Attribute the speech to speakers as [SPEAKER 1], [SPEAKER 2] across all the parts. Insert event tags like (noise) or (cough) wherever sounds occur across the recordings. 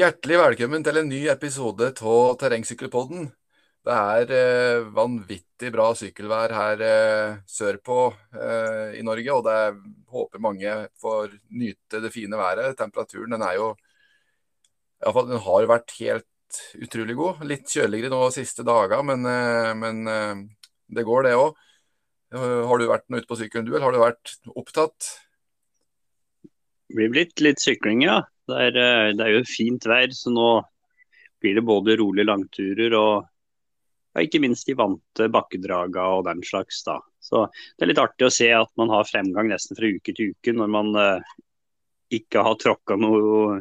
[SPEAKER 1] Hjertelig velkommen til en ny episode av Terrengsykkelpodden. Det er eh, vanvittig bra sykkelvær her eh, sørpå eh, i Norge, og det er, håper mange får nyte det fine været. Temperaturen den er jo iallfall den har vært helt utrolig god. Litt kjøligere nå de siste dager, men, eh, men eh, det går, det òg. Har du vært noe ute på sykkelen du, eller har du vært opptatt?
[SPEAKER 2] Det blir blitt litt sykling, ja. Det er, eh, det er, jo fint vær, så nå blir det både rolige langturer og ja, ikke minst de vante bakkedraga og den slags. da. Så Det er litt artig å se at man har fremgang nesten fra uke til uke når man eh, ikke har tråkka noe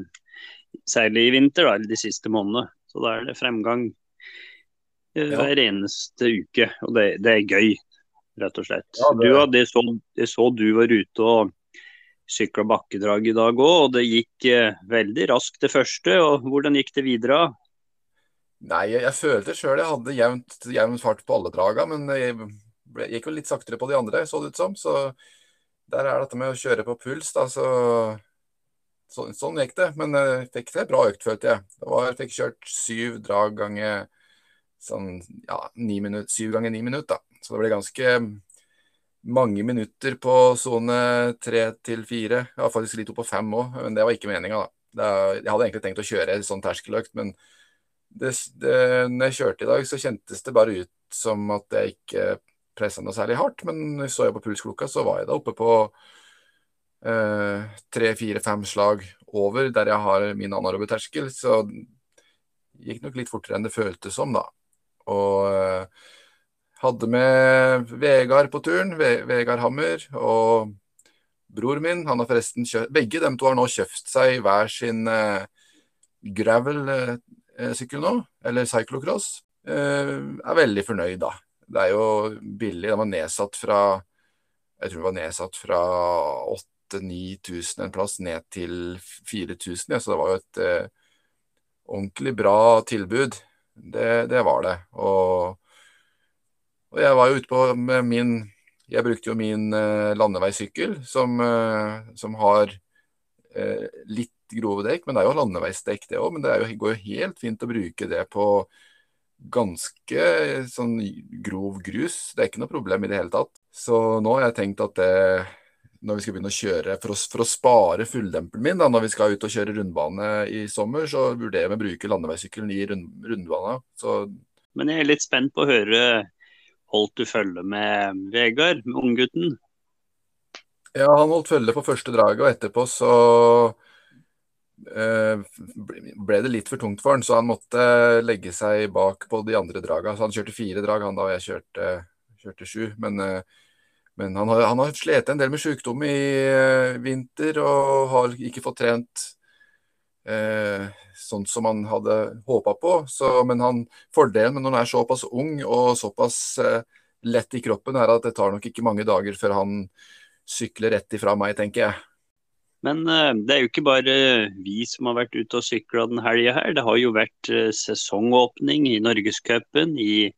[SPEAKER 2] særlig i vinter, da, de siste månedene. Så da er det fremgang eh, hver eneste uke, og det, det, er gøy, rett og slett. Ja, det... Du, det, så, det så du var ute og sykla bakkedrag i dag òg, og det gikk eh, veldig raskt det første. og Hvordan gikk det videre?
[SPEAKER 1] Nei, jeg, jeg følte sjøl jeg hadde jevnt, jevn fart på alle draga, men jeg ble, gikk jo litt saktere på de andre, så det ut som. Så der er dette med å kjøre på puls, da, så, så Sånn gikk det. Men jeg fikk til bra økt, følte jeg. Var, jeg fikk kjørt syv drag ganger sånn, ja, minutter, syv ganger ni minutter. Så det ble ganske mange minutter på sone tre til fire. Jeg var faktisk litt opp på fem òg, men det var ikke meninga, da. jeg hadde egentlig tenkt å kjøre en sånn terskeløkt, men det, det, når jeg kjørte i dag, så kjentes det bare ut som at jeg ikke pressa noe særlig hardt. Men så jeg på pulsklokka, så var jeg da oppe på eh, tre, fire, fem slag over der jeg har min anarobe terskel. Så det gikk nok litt fortere enn det føltes som, da. Og eh, hadde med Vegard på turen, Ve Vegard Hammer, og bror min. Han har forresten kjøpt Begge dem to har nå kjøpt seg hver sin eh, gravel-sykkel nå, eller cyclocross. Eh, er veldig fornøyd, da. Det er jo billig. Den var nedsatt fra Jeg tror det var nedsatt fra 8000-9000 en plass ned til 4000, ja, så det var jo et eh, ordentlig bra tilbud. Det, det var det. Og og jeg var jo ute på min Jeg brukte jo min eh, landeveissykkel, som, eh, som har eh, litt grove dekk. Men det er jo landeveisdekk, det òg. Men det jo, går jo helt fint å bruke det på ganske sånn grov grus. Det er ikke noe problem i det hele tatt. Så nå har jeg tenkt at det når vi skal begynne å kjøre, for å, for å spare fulldemperen min, da, når vi skal ut og kjøre rundbane i sommer, så vurderer vi å bruke landeveissykkelen i rund, rundbana.
[SPEAKER 2] Men jeg er litt spent på å høre holdt du følge med Vegard, med unggutten?
[SPEAKER 1] Ja, han holdt følge på første draget, og etterpå så eh, ble det litt for tungt for han, så han måtte legge seg bak på de andre draga. Så han kjørte fire drag, han da, og jeg kjørte, kjørte sju. Men, eh, men han har, han har slitt en del med sykdom i eh, vinter og har ikke fått trent eh, sånn som han hadde håpa på. Så, men han, fordelen med når han er såpass ung og såpass eh, lett i kroppen, er at det tar nok ikke mange dager før han sykler rett ifra meg, tenker jeg.
[SPEAKER 2] Men uh, det er jo ikke bare vi som har vært ute og sykla den helga her. Det har jo vært uh, sesongåpning i Norgescupen i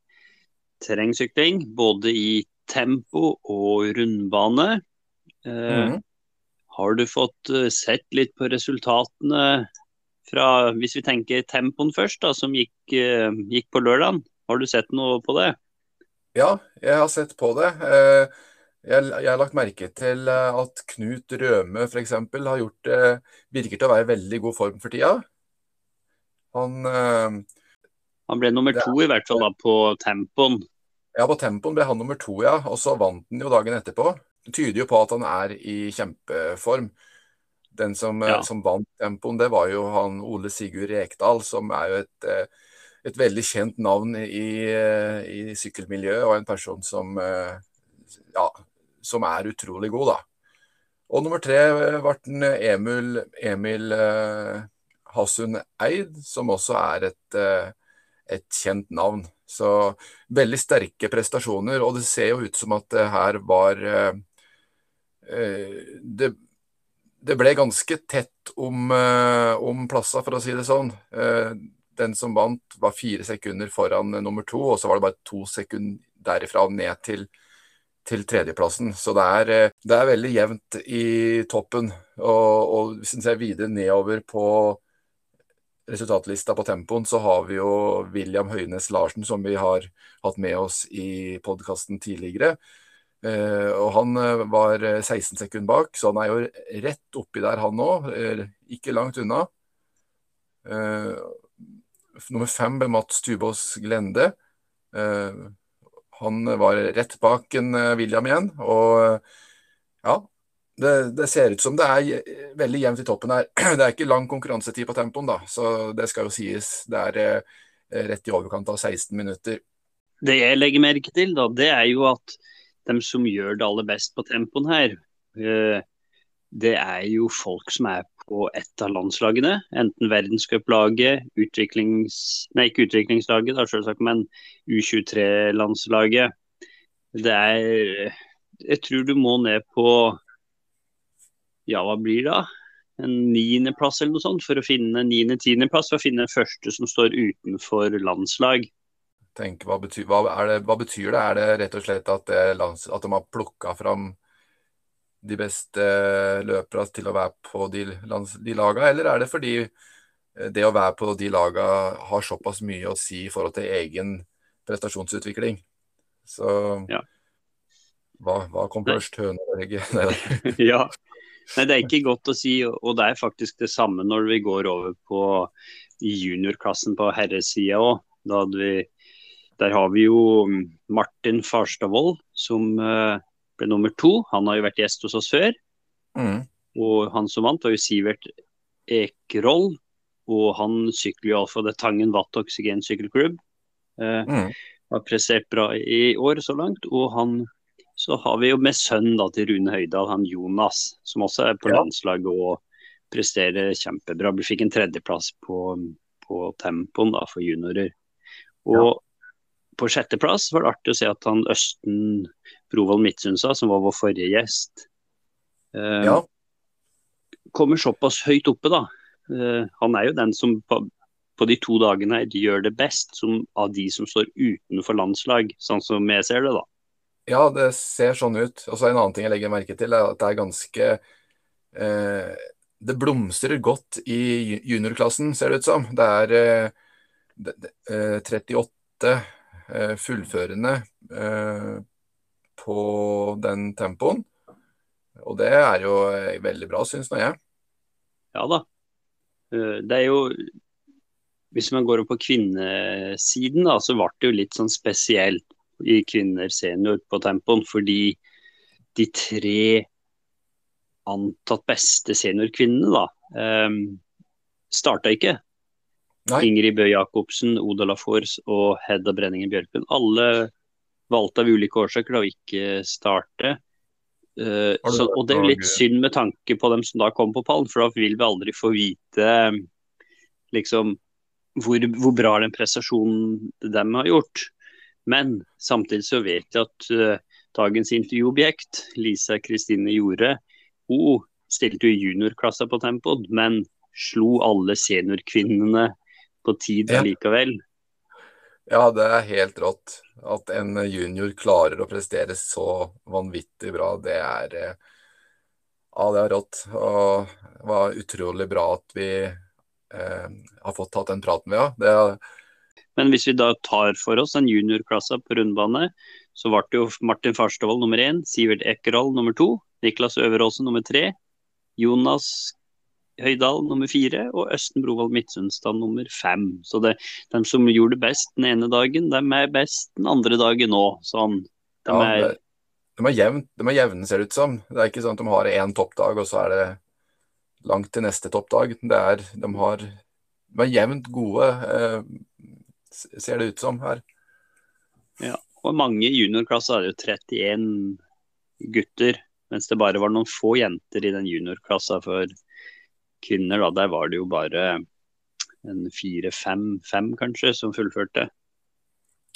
[SPEAKER 2] terrengsykling. Både i tempo og rundbane. Mm. Har du fått sett litt på resultatene fra, hvis vi tenker tempoen først, da, som gikk, uh, gikk på lørdag. Har du sett noe på det?
[SPEAKER 1] Ja, jeg har sett på det. Uh, jeg, jeg, har lagt merke til eh, at Knut Røme f.eks. har gjort det Virker til å være i veldig god form for tida. Han
[SPEAKER 2] Han ble nummer to i hvert fall da, på tempoen.
[SPEAKER 1] Ja, på tempoen ble han nummer to, ja. Og så vant han jo dagen etterpå. Det tyder jo på at han er i kjempeform. Den som, eh, ja. som, vant tempoen, det var jo han Ole Sigurd Rekdal, som er jo et, eh, et veldig kjent navn i, eh, i sykkelmiljøet, og en person som, ja, som er utrolig god, da. Og nummer tre ble Emil, Emil Hasund Eid, som også er et, et kjent navn. Så veldig sterke prestasjoner, og det ser jo ut som at det her var det, det ble ganske tett om, uh, om plasser, for å si det sånn. Uh, den som vant, var fire sekunder foran nummer to, og så var det bare to sekunder derifra ned til, til tredjeplassen. Så det er, det er, veldig jevnt i toppen. Og, og hvis en ser videre nedover på resultatlista på tempoen, så har vi jo William Høynes Larsen, som vi har hatt med oss i podkasten tidligere. Eh, og han eh, var 16 sekunder bak, så han er jo rett oppi der, han òg. Ikke langt unna. Nummer fem ble Mats Tubås Glende. Han var rett bak en William igjen. Og ja, det, det, ser ut som det er veldig jevnt i toppen her. (clears throat) Det er ikke lang konkurransetid på tempoen, da, så det skal jo sies. Det er eh, rett i overkant av 16 minutter.
[SPEAKER 2] Det jeg legger merke til, da, det er jo at de som gjør det aller best på tempoen her, eh, det er jo folk som er på ett av landslagene. Enten verdenscuplaget, utviklings... Nei, ikke utviklingslaget, da, selvsagt, men U23-landslaget. Det er Jeg tror du må ned på ja, hva blir det da? En niendeplass eller noe sånt, for å finne en niende-tiendeplass for å finne den første som står utenfor landslag.
[SPEAKER 1] Tenk, hva, betyr, hva, det, hva, betyr, det, Er det rett og slett at, lands, at de har plukka fram de beste løperne til å være på de, lands, de laga, eller er det fordi det å være på de laga har såpass mye å si i forhold til egen prestasjonsutvikling? Så ja. hva, hva kom først, høna eller egget? (laughs)
[SPEAKER 2] ja, Nei, Det er ikke godt å si, og det er faktisk det samme når vi går over på juniorklassen på herresida òg. Der har vi jo Martin Farstadvold som eh, ble nummer to. Han har jo vært gjest hos oss før. Mm. Og han som vant, var jo Sivert Ekroll. Og han sykler jo iallfall det Tangen Watt Oksygensykkelklubb. Eh, mm. Har prestert bra i år så langt. Og han så har vi jo med sønnen da, til Rune Høydahl, han Jonas, som også er på ja. landslaget og presterer kjempebra. Vi fikk en tredjeplass på, på tempoen da, for juniorer. Og ja. På sjetteplass var det artig å se at han Østen Brovold Midtsundsa, som var vår forrige gjest, eh, ja. kommer såpass høyt oppe, da. Eh, han er jo den som på, på de to dagene her gjør det best som, av de som står utenfor landslag, sånn som jeg ser det, da.
[SPEAKER 1] Ja, det ser sånn ut. Og så En annen ting jeg legger merke til, er at det er ganske eh, Det blomstrer godt i juniorklassen, ser det ut som. Det er eh, eh, 38 eh, fullførende eh, på den tempoen. Og det er jo eh, veldig bra, syns nå jeg.
[SPEAKER 2] Ja da. Det er jo Hvis man går opp på kvinnesiden, da, så ble det jo litt sånn spesielt i kvinner senior på tempoen, fordi de tre antatt beste seniorkvinnene da, starta ikke. Nei. Ingrid Bøe Jacobsen, Oda Lafors og Hedda Brenningen Bjørklund. Alle valgte av ulike årsaker å ikke starte. Uh, så, og det er litt synd med tanke på dem som da kom på pallen, for da vil vi aldri få vite liksom hvor, hvor bra den prestasjonen de har gjort. Men samtidig så vet jeg at uh, dagens intervjuobjekt, Lisa Kristine Jorde, hun stilte jo juniorklassa på Tempod, men slo alle seniorkvinnene på tid ja. likevel.
[SPEAKER 1] Ja, det er helt rått. At en junior klarer å prestere så vanvittig bra, det er eh, Ja, det er rått. Og det var utrolig bra at vi eh, har fått tatt den praten vi henne. Ja.
[SPEAKER 2] Men hvis vi da tar for oss den juniorklassa på rundbane, så ble det jo Martin Farstavold nummer én, Sivert Ekerhol nummer to, Niklas Øveråsen nummer tre, Jonas Høydal nummer fire og Østen Brovold Midtsundstad nummer fem. Så det, de som gjorde det best den ene dagen, de er best den andre dagen òg. Sånn.
[SPEAKER 1] De, ja, er, de, er jevn, de er jevne, ser det ut som. Det er ikke sånn at de har én toppdag, og så er det langt til neste toppdag. Det er, de, har, de er jevnt gode. Eh, ser det ut som her.
[SPEAKER 2] Ja, og mange juniorklasser er det jo 31 gutter, mens det bare var noen få jenter i den juniorklassa for kvinner. da, Der var det jo bare en fire-fem kanskje som fullførte.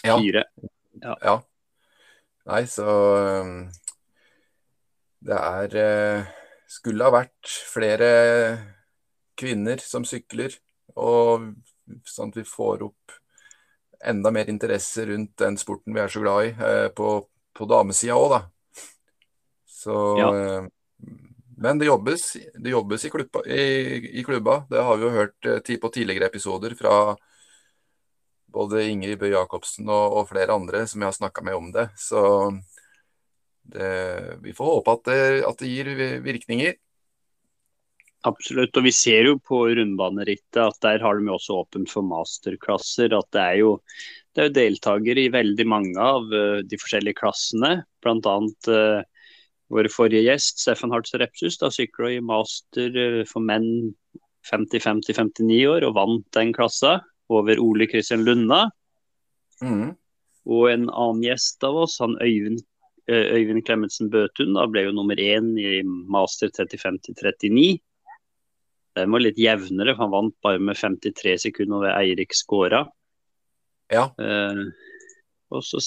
[SPEAKER 1] Ja. Fire. Ja. ja. Nei, så um, Det er uh, Skulle ha vært flere kvinner som sykler, og sånn at vi får opp enda mer interesse rundt den sporten vi er så glad i, eh, på, på damesida òg, da. Så ja. Eh, men det jobbes, det jobbes i, klubba, i, i, klubba, Det har vi jo hørt eh, på tidligere episoder fra både Ingrid Bøe Jacobsen og, og, flere andre som jeg har snakka med om det. Så det, vi får håpe at det, at det, gir virkninger.
[SPEAKER 2] Absolutt, og vi ser jo på rundbanerittet at der har de også åpent for masterklasser. At det er jo, det jo deltakere i veldig mange av uh, de forskjellige klassene. Blant Uh, vår forrige gjest, Steffen Hartz Repsus, da sykla i master eh, for menn 50-50-59 år og vant den klassa over Ole Kristian Lunna.
[SPEAKER 1] Mm.
[SPEAKER 2] Og en annen gjest av oss, han Øyvind, eh, Øyvind Klemetsen Bøtun, da ble jo nummer én i master 35-39. Den var litt jevnere, for han vant bare med 53 sekunder over Eirik Skåra.
[SPEAKER 1] Ja.
[SPEAKER 2] Eh, og så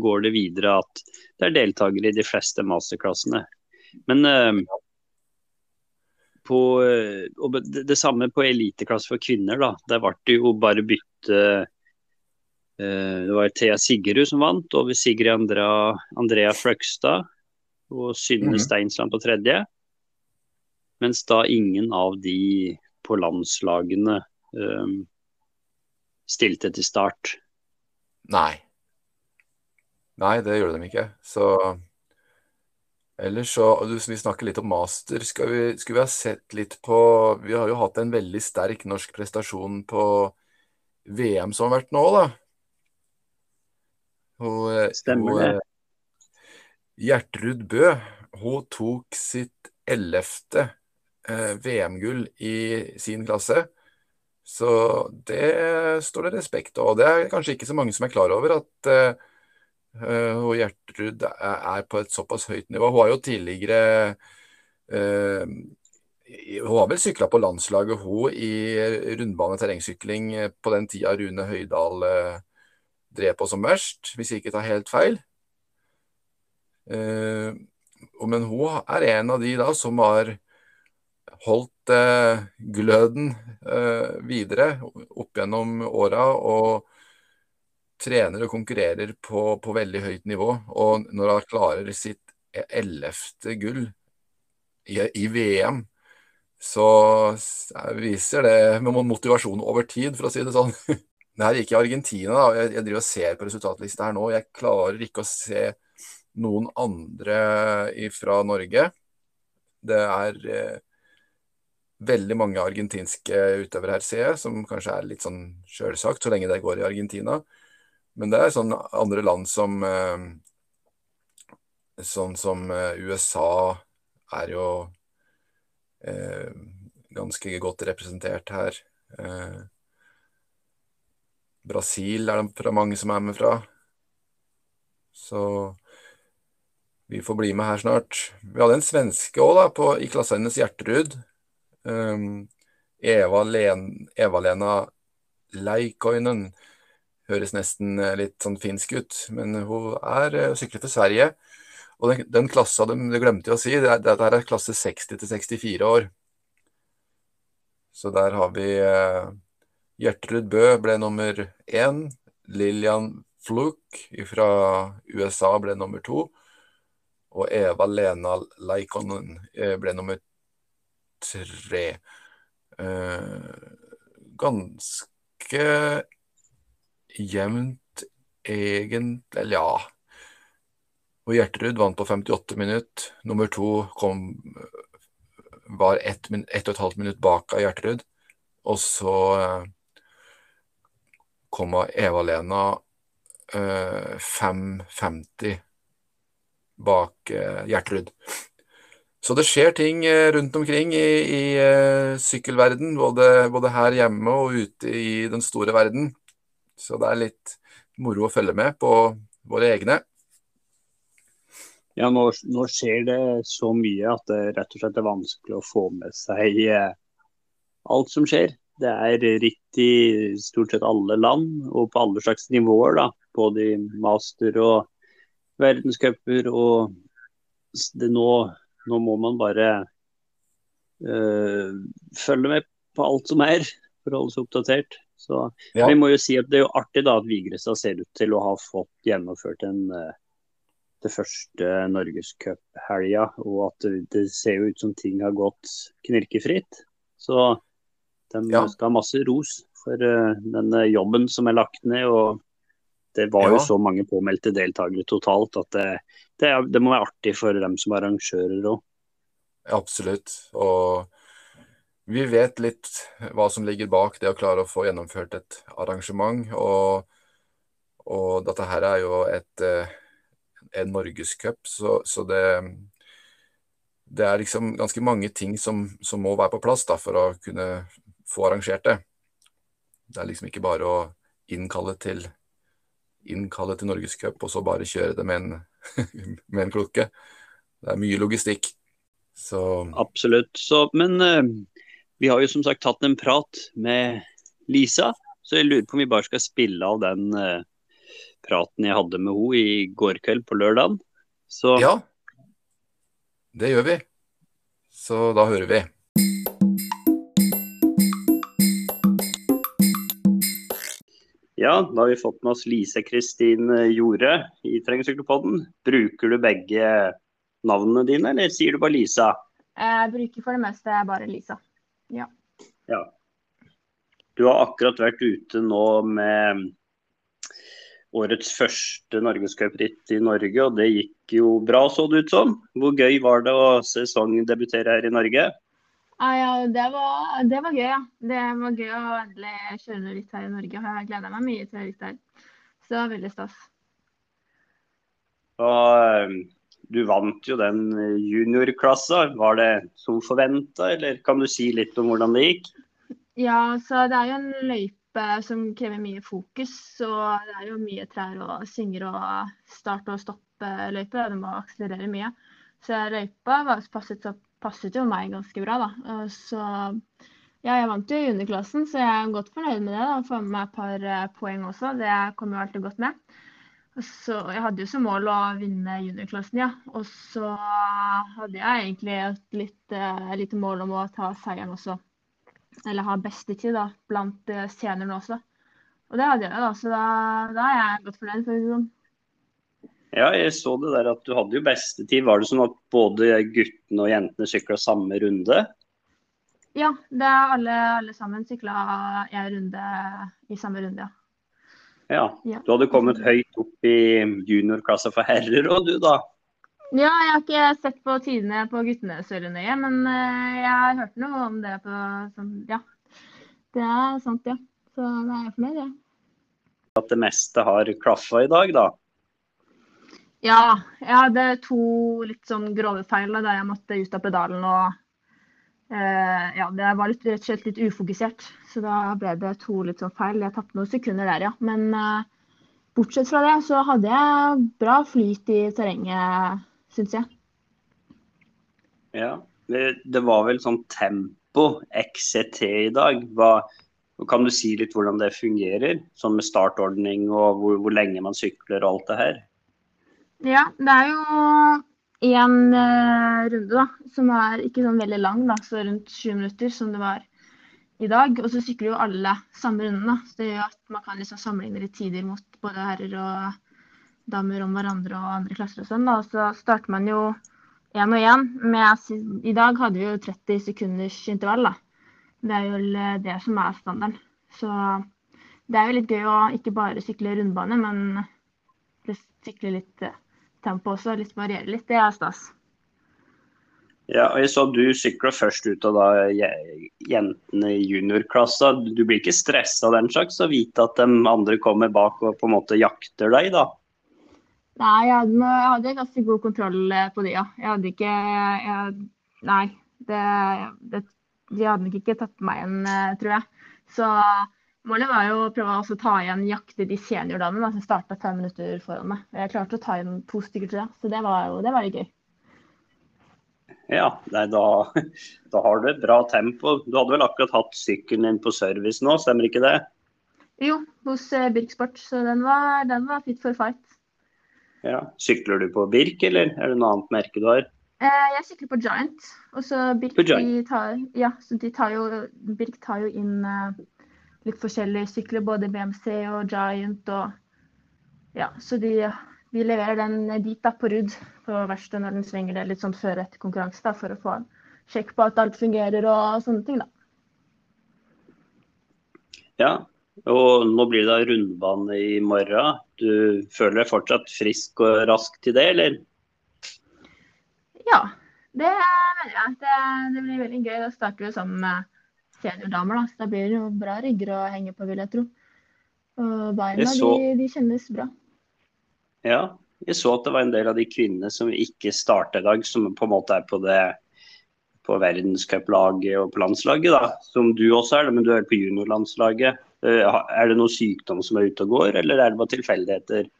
[SPEAKER 2] går det videre at det er deltakere i de fleste masterklassene. Men uh, på, uh, og det, det, samme på eliteklasse for kvinner. da, Der ble det jo bare bytte uh, Det var Thea Siggerud som vant over Sigrid Andrea, Andrea Fløgstad og Synne -hmm. Steinsland på tredje. Mens da ingen av de på landslagene stilte til start.
[SPEAKER 1] Nei. Nei, det gjør de ikke. Så Ellers så Hvis vi snakker litt om master, skal vi, skulle vi ha sett litt på Vi har jo hatt en veldig sterk norsk prestasjon på VM som har vært nå, da.
[SPEAKER 2] Hun, eh, Stemmer det.
[SPEAKER 1] Gjertrud Bø, hun tok sitt ellevte eh, VM-gull i sin klasse. Så det står det respekt av. Det er kanskje ikke så mange som er klar over at eh, Eh, og Gjertrud er på et såpass høyt nivå. Hun har jo tidligere uh, Hun har vel sykla på landslaget, hun, i rundbane terrengsykling eh, på den tida Rune Høydahl uh, drev på som verst, hvis jeg ikke tar helt feil. Uh, men hun er en av de da som har holdt gløden videre opp gjennom åra. og trener og konkurrerer på, på veldig høyt nivå. Og når han klarer sitt ellevte gull i, i, VM, så viser det med motivasjon over tid, for å si det sånn. (laughs) Det her gikk i Argentina. da, jeg, jeg driver og ser på resultatlista her nå. Jeg klarer ikke å se noen andre fra Norge. Det er eh, veldig mange argentinske utøvere her, ser jeg, som kanskje er litt sånn sjølsagt, så lenge det går i Argentina. Men det er sånn andre land som eh, Sånn som eh, USA er jo eh, ganske godt representert her. Eh, Brasil er det mange som er med fra. Så vi får bli med her snart. Vi hadde en svenske òg, i klassen hennes Gjertrud. Um, Eva-Lena Eva Leikoinen høres nesten eh, litt sånn finsk ut, men hun er uh, sykler for Sverige. Og den, den klassa, de, det glemte jeg å si, det er, det er klasse 60 til 64 år. Så der har vi uh, Gjertrud Bø ble nummer én. Lillian Fluk fra USA ble nummer to. Og Eva Lena Leikonen ble nummer tre. Uh, ganske jevnt egentlig Eller ja. Og Gjertrud vant på 58 minutt. Nummer to kom, var ett, ett og et halvt minutt bak av Gjertrud. Og så eh, kom Eva-Lena eh, 5,50 bak eh, Gjertrud. Så det skjer ting eh, rundt omkring i, i sykkelverden, både, både, her hjemme og ute i den store verden. Så det er litt moro å følge med på våre egne.
[SPEAKER 2] Ja, nå, nå, skjer det så mye at det rett og slett er vanskelig å få med seg eh, alt som skjer. Det er ritt i stort sett alle land og på alle slags nivåer. da, Både i master og verdenscuper. Og det nå, nå må man bare øh, følge med på alt som er, for å holde seg oppdatert. Så ja. Vi må jo si at det er jo artig da at Vigrestad ser ut til å ha fått gjennomført en uh, det første norgescuphelga, og at det, ser jo ut som ting har gått knirkefritt. Så de
[SPEAKER 1] Ja.
[SPEAKER 2] skal ha masse ros for uh, den eh, jobben som er lagt ned. og det var jo så mange påmeldte deltakere totalt at det, det, det må være artig for dem som er arrangører òg.
[SPEAKER 1] Absolutt. Og vi vet litt hva som ligger bak det å klare å få gjennomført et arrangement. Og, og dette her er jo et, eh, en norgescup, så, så det, det er liksom ganske mange ting som, som må være på plass da, for å kunne få arrangert det. Det er liksom ikke bare å innkalle til, innkalle til norgescup og så bare kjøre det med en, (laughs) med en klokke. Det er mye logistikk. Så
[SPEAKER 2] Absolutt. Så, men eh, vi har jo som sagt tatt en prat med Lisa, så jeg lurer på om vi bare skal spille av den eh, praten jeg hadde med henne i går kveld på lørdagen. Så
[SPEAKER 1] ja, det gjør vi. Så da hører vi.
[SPEAKER 2] ja, da har vi fått med oss Lise Kristin Jorde i Terrengsykkelpodden. Bruker du begge navnene dine, eller sier du bare Lisa?
[SPEAKER 3] Jeg bruker for det meste bare Lisa.
[SPEAKER 2] Ja. Du har akkurat vært ute nå med årets første norgescupritt i Norge, og det gikk jo bra, så det ut som. Hvor gøy var det å sesongdebutere her i Norge?
[SPEAKER 3] Ah, ja, det, var, det var gøy, ja. Det var gøy å endelig kjøre litt her i Norge. og Jeg gleder meg mye til ritt her. Så det var veldig stas.
[SPEAKER 2] Og du vant jo den juniorklassa. Var det som forventa, eller kan du si litt om hvordan det gikk?
[SPEAKER 3] Ja, så det er jo en løype som krever mye fokus. Og det er jo mye trær og svinger og start- og stopp-løype. Du må akselerere mye. Så løypa var, passet, passet jo meg ganske bra, da. Så ja, jeg vant jo juniorklassen, så jeg er godt fornøyd med det. da, Får med meg et par eh, poeng også. Det kommer jo alltid godt med. Så Jeg hadde jo som mål å vinne juniorklassen, ja. Og så hadde jeg egentlig et litt, eh, lite mål om å ta seieren også. Eller ha beste tid da, blant eh, seniorene også. Og det hadde jeg, da. Så da, da er jeg godt fornøyd. for å si sånn.
[SPEAKER 2] Ja, jeg så det der at du hadde jo beste tid. Var det sånn at både guttene og jentene sykla samme runde?
[SPEAKER 3] Ja, det er alle, alle sammen sykla en runde i samme runde, ja.
[SPEAKER 2] Ja.
[SPEAKER 3] Ja.
[SPEAKER 2] Du hadde kommet høyt opp i juniorklassa for herrer òg, du da.
[SPEAKER 3] Ja, jeg har ikke sett på tidene på guttene så nøye, men eh, jeg har hørt noe om det på sånn, Ja. Det er sant, ja. Så da er jeg fornøyd, ja.
[SPEAKER 2] At det meste har klaffa i dag, da.
[SPEAKER 3] Ja, jeg hadde to litt sånn grove feil da, jeg måtte ut av pedalen og Ja, det var litt, rett og slett litt ufokusert. Så da ble det to litt sånn feil. Jeg tapte noen sekunder der, ja. Men eh, bortsett fra det så hadde jeg bra flyt i terrenget, syns jeg.
[SPEAKER 2] Ja. Det, det var vel sånn tempo, XCT, i dag. Hva, kan du si litt hvordan det fungerer? Sånn med startordning og hvor, hvor lenge man sykler og alt det her?
[SPEAKER 3] Ja, det er jo én eh, runde, da, som er ikke sånn veldig lang, da, så rundt 20 minutter, som det var i dag. Og så sykler jo alle samme runden, da. Så det gjør at man kan liksom sammenligne litt tider mot både herrer og damer om hverandre og andre klasser og sånn. da. Så starter man jo én og én. I dag hadde vi jo 30 sekunders intervall, da. Det er jo eh, det som er standarden. Så det er jo litt gøy å ikke bare sykle rundbane, men sykle litt eh, tempo også, litt variere litt. Det er stas.
[SPEAKER 2] Ja, og jeg så du sykla først ut av da jentene i juniorklassa. Du blir ikke stressa av den slags, å vite at de andre kommer bak og på en måte jakter deg, da?
[SPEAKER 3] Nei, jeg hadde, jeg hadde ganske god kontroll eh, på de, ja. Jeg hadde ikke jeg, Nei, det, det, de hadde nok ikke tatt meg igjen, eh, tror jeg. Så målet var jo å prøve å ta igjen, jakte de seniordamene som starta fem minutter foran meg. Jeg klarte å ta igjen to stykker, tror jeg. Så det var jo det var gøy.
[SPEAKER 2] Ja, nei, da, (laughs) da har du et bra tempo. Du hadde vel akkurat hatt sykkelen din på service nå, stemmer ikke det?
[SPEAKER 3] Jo, hos Birksport, Birk Sport, så den var, den var fit for fight.
[SPEAKER 2] Ja. Sykler du på Birk, eller er det noe annet merke du har?
[SPEAKER 3] Eh, jeg sykler på Giant. Og så Birk,
[SPEAKER 2] Giant?
[SPEAKER 3] De tar, ja, så de tar jo, Birk tar jo inn eh, litt forskjellige sykler, både BMC og Giant. og ja, Så de, de leverer den dit da, på rudd, på verkstedet når den svinger det litt sånn før etter konkurranse, da, for å få en sjekk på at alt fungerer og sånne ting. da.
[SPEAKER 2] Ja, og nå blir det rundbane i morgen. Du føler deg fortsatt frisk og rask til det, eller?
[SPEAKER 3] Ja, det mener jeg. Det, det blir veldig gøy. Da starter vi sammen med seniordamer, da. Så da blir det jo bra rygger å henge på, vil jeg tro. Og beina,
[SPEAKER 2] så-
[SPEAKER 3] de, de kjennes bra.
[SPEAKER 2] Ja, jeg så at det var en del av de kvinnene som ikke starta i dag, som på en måte er på det på verdenscuplaget og på landslaget, da. Som du også er, men du er på juniorlandslaget. Eh, Er det noe sykdom som er ute og går, eller er det bare tilfeldigheter?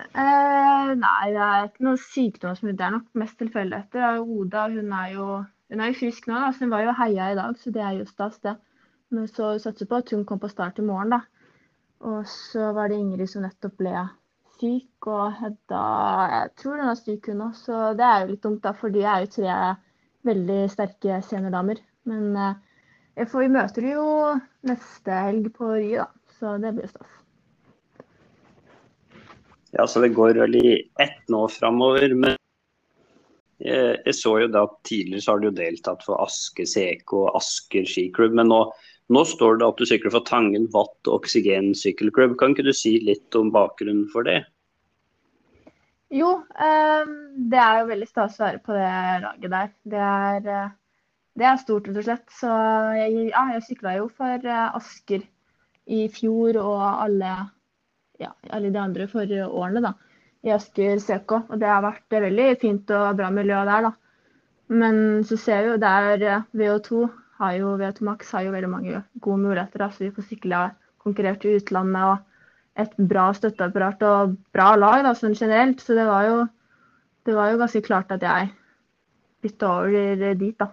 [SPEAKER 3] Eh, nei, det er ikke noe sykdom som Det er nok mest tilfeldigheter. Oda hun er jo hun er jo frisk nå, altså så hun var jo heia i dag, så det er jo stas, det. Men så satser på at hun kom på start i morgen, da. Og så var det Ingrid som nettopp ble syk, og Hedda Jeg tror hun er syk, hun òg, så det er jo litt dumt, da, for de er jo tre veldig sterke seniordamer. Men eh, vi møter jo neste helg på Ry, da, så det blir stas.
[SPEAKER 2] Ja, så det går vel i ett nå framover. Men jeg, jeg så jo da at tidligere så har du jo deltatt for Aske CK og Asker skiklubb. Men nå, nå står det at du sykler for Tangen Watt Oksygen sykkelklubb. Kan ikke du si litt om bakgrunnen for det?
[SPEAKER 3] Jo, eh, det er jo veldig stas å være på det laget der. Det er, eh, det er stort, rett og slett. Så jeg, ja, jeg sykla jo for eh, Asker i fjor og alle, ja, alle de andre forrige årene da, i Asker CK. Og det har vært veldig fint og bra miljø der, da. Men så ser vi jo der eh, VO2 har jo, VO2 Max har jo veldig mange gode muligheter. Da, så vi får sykla konkurrert i utlandet. og et bra støtteapparat og bra lag da, sånn generelt. Så det var, jo, det var jo ganske klart at jeg bytta over dit, da.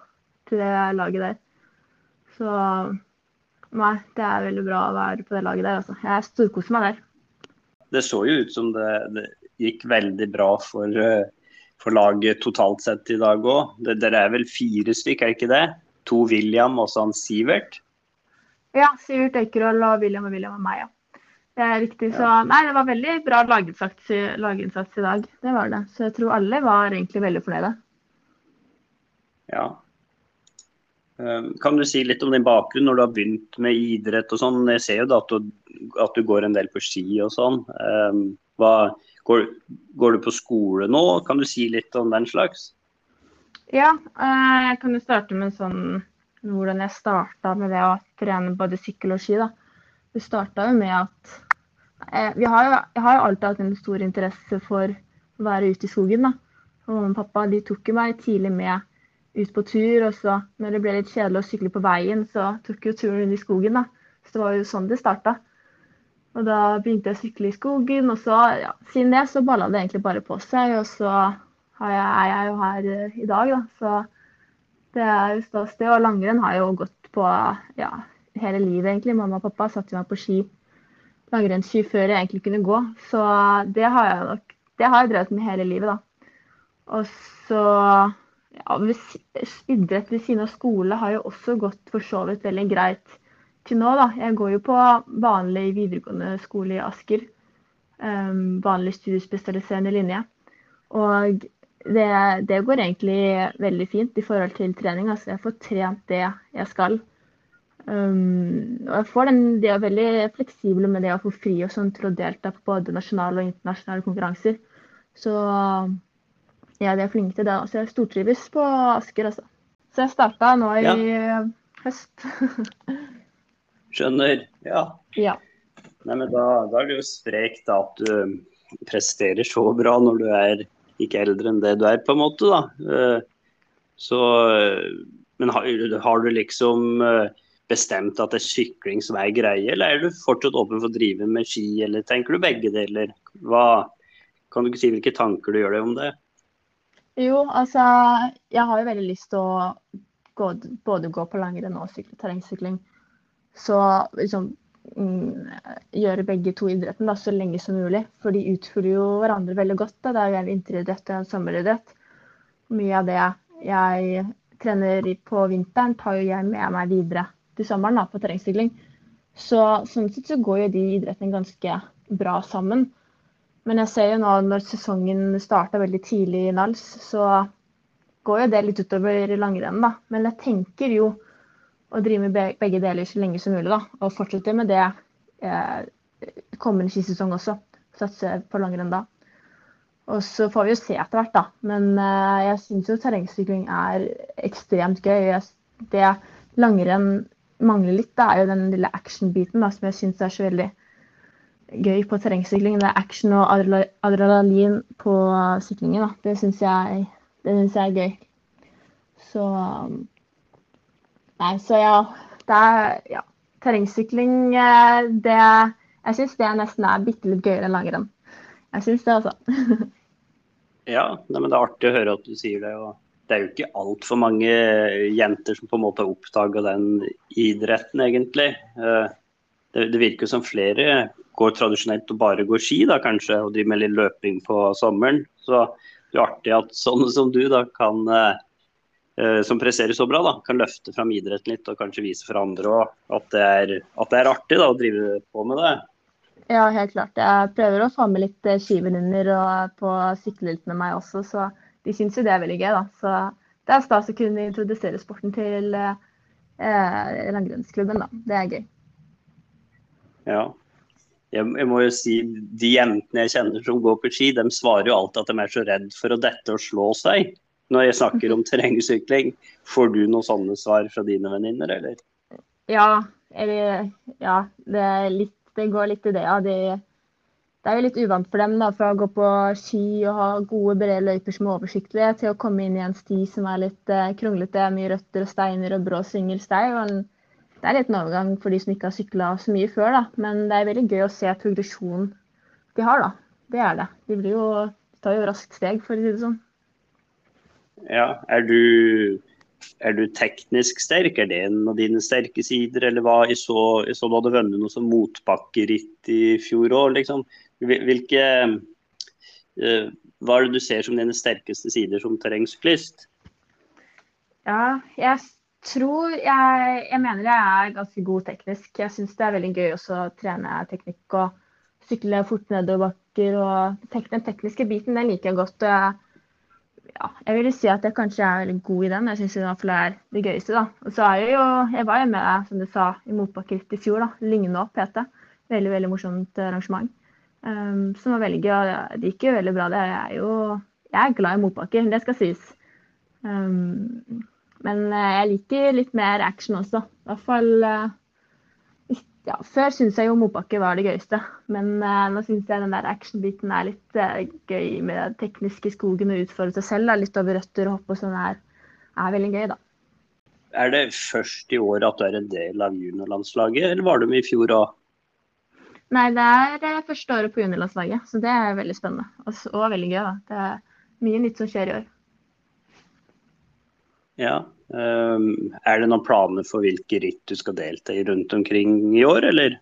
[SPEAKER 3] Til det laget der. Så nei, det er veldig bra å være på det laget der, altså. Jeg storkoser meg der.
[SPEAKER 2] Det så jo ut som det, det gikk veldig bra for, eh, for laget totalt sett i dag òg. Dere er vel fire stykk, er det ikke det? To William og så han Sivert.
[SPEAKER 3] Ja, Sivert Øykerøl og William og William og meg, ja. Det er riktig. Så nei, det var veldig bra laginnsats, laginnsats i dag. Det var det. Så jeg tror alle var egentlig veldig fornøyde.
[SPEAKER 2] Ja. Eh, Kan du si litt om din bakgrunn når du har begynt med idrett og sånn? Jeg ser jo da at du, at du går en del på ski og sånn. Eh, Hva, går, går du på skole nå? Kan du si litt om den slags?
[SPEAKER 3] Ja, eh, jeg kan jo starte med sånn hvordan jeg starta med det å trene både sykkel og ski. da. Det starta jo med at jeg vi har Jeg har jo alltid hatt en stor interesse for å være ute i skogen. da. Og mamma og pappa de tok jo meg tidlig med ut på tur. Og så når det ble litt kjedelig å sykle på veien, så tok jo turen inn i skogen. da. Så det var jo sånn det starta. Og da begynte jeg å sykle i skogen, og så, ja, siden det så balla det egentlig bare på seg. Og så jeg, er jeg jo her eh, i dag, da. Så det er jo stas, det. Og langrenn har jo gått på ja, hele livet, egentlig. Mamma og pappa satte meg på ski, langrennsski, før jeg egentlig kunne gå. Så det har jeg nok det har jeg drevet med hele livet, da. Og så ja, Idrett ved siden av skole har jo også gått for så vidt veldig greit til nå, da. Jeg går jo på vanlig videregående skole i Asker. Um, vanlig studiespesialiserende linje. Og det, det går egentlig veldig fint i forhold til trening. Altså, jeg får trent det jeg skal. Um, og jeg får den, de er veldig fleksible med det å få fri og sånn til å delta på både nasjonale og internasjonale konkurranser. Så ja, de er flinke til det. Så jeg stortrives på Asker, altså. Så jeg starta nå i høst. (laughs)
[SPEAKER 2] Skjønner. Ja.
[SPEAKER 3] ja.
[SPEAKER 2] Nei, men da, da er det jo sprekt da, at du presterer så bra når du er ikke eldre enn det du er, på en måte. da. Eh, Så, eh, men har, har du liksom eh, bestemt at det er sykling som er greie, eller er du fortsatt åpen for å drive med ski, eller tenker du begge deler? Hva, kan du ikke si hvilke tanker du gjør deg om det?
[SPEAKER 3] Jo, altså Jeg har jo veldig lyst til å gå, både gå på langrenn og sykle terrengsykling. Så liksom mm, gjøre begge to idretten da, så lenge som mulig. For de utfyller jo hverandre veldig godt. Da. Det er jo en vinteridrett og en sommeridrett. Mye av det jeg trener på vinteren, tar jo jeg med meg videre til sommeren da, på terrengsykling. Så sånn sett så går jo de idrettene ganske bra sammen. Men jeg ser jo nå når sesongen starta veldig tidlig i Nals, så går jo det litt utover langrennen. da. Men jeg tenker jo å drive med begge deler så lenge som mulig, da. Og fortsette med det eh, kommende skisesong også. Satse på langrenn da. Og så får vi jo se etter hvert, da. Men eh, jeg syns jo terrengsykling er ekstremt gøy. Det langrenn mangler litt, det er jo den lille action-biten som jeg syns er så veldig gøy på terrengsykling. Det er action og adrenalin på syklingen. Da. Det syns jeg, jeg, er gøy. Så Nei, så ja. Det er ja. Terrengsykling, eh, det Jeg syns det nesten er bitte litt gøyere enn langrenn. Jeg syns det, altså. (laughs)
[SPEAKER 2] ja, nei, men det er artig å høre at du sier det. og det er jo ikke altfor mange jenter som på en måte har oppdaga den idretten, egentlig. Eh, det, det virker som flere går tradisjonelt og bare går ski, da kanskje, og driver med litt løping på sommeren. Så det er artig at sånne som du da kan eh, som presterer så bra, da, kan løfte fram idretten litt og kanskje vise for andre òg at, at, det er artig da, å drive på med det.
[SPEAKER 3] Ja, helt klart. Jeg prøver å få med litt skivenninner og på sykle litt med meg også, så de syns jo det er veldig gøy. da. Så det er stas å kunne introdusere sporten til eh, langrennsklubben. da. Det er gøy.
[SPEAKER 2] Ja. Jeg, jeg, må jo si De jentene jeg kjenner som går på ski, de svarer jo alltid at de er så redd for å dette og slå seg. Når jeg snakker om terrengsykling, får du noen sånne svar fra dine venninner, eller?
[SPEAKER 3] Ja, eller, ja det, litt, det, går litt i det. Ja. Det, det er jo litt uvant for dem da, fra å gå på ski og ha gode, brede løyper som er oversiktlige, til å komme inn i en sti som er litt eh, kronglete, mye røtter og steiner og brå svingelstei. Det er litt en overgang for de som ikke har sykla så mye før, da. men det er veldig gøy å se progresjonen de har. da. Det er det. De, jo, de tar jo raskt steg, for å si det sånn.
[SPEAKER 2] Ja, er du, er du teknisk sterk? Er det en av dine sterke sider? Eller hva? Jeg så, jeg så du hadde vunnet noe som motbakkeritt i fjor òg. Liksom. Hvilke uh, Hva er det du ser som dine sterkeste sider som terrengsyklist?
[SPEAKER 3] Ja, jeg tror jeg, jeg, mener jeg er ganske god teknisk. Jeg syns det er veldig gøy å trene teknikk og sykle fort nedoverbakker. og Den tekniske biten den liker jeg godt. Jeg, ja, jeg vil si at jeg kanskje er veldig god i den. Jeg syns det er det gøyeste. da. Og så er jeg jo, jeg var jo med som du sa, i motbakker i fjor. da, Lyngnå PT. Veldig veldig morsomt arrangement. Um, som var veldig gøy. Og Det gikk jo veldig bra. Det er jo, jeg er glad i motbakker, det skal sies. Um, men eh, jeg liker litt mer action også. I hvert fall uh, ja, Før syntes jeg jo motbakke var det gøyeste, men uh, nå syns jeg den der action-biten er litt uh, gøy med det tekniske skogen og utfordre seg selv. Da. Litt over røtter og hopp og sånn er, er veldig gøy, da.
[SPEAKER 2] Er det først i år at du er en del av juniorlandslaget, eller var du med i fjor òg?
[SPEAKER 3] Nei, det er eh, første året på juniorlandslaget, så det er veldig spennende. Og, og, veldig gøy. da. Det er mye nytt som skjer i år.
[SPEAKER 2] Ja. Um, er det noen planer for hvilke ritt du skal delta i rundt omkring i år, eller?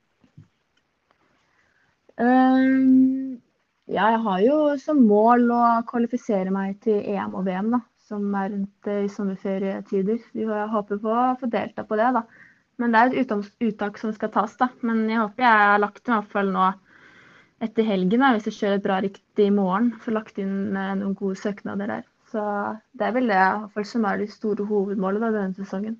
[SPEAKER 3] Um, ja, jeg har jo som mål å kvalifisere meg til EM og VM, da, som er rundt i sommerferietider. Vi håper på å få delta på det. da. Men det er et uttak som skal tas, da. Men jeg håper jeg har lagt i hvert fall nå etter helgen, da, hvis jeg kjører et bra rikt i morgen. Får lagt inn eh, noen gode søknader der. Så det er vel det fall, som er det store hovedmålet da, denne sesongen.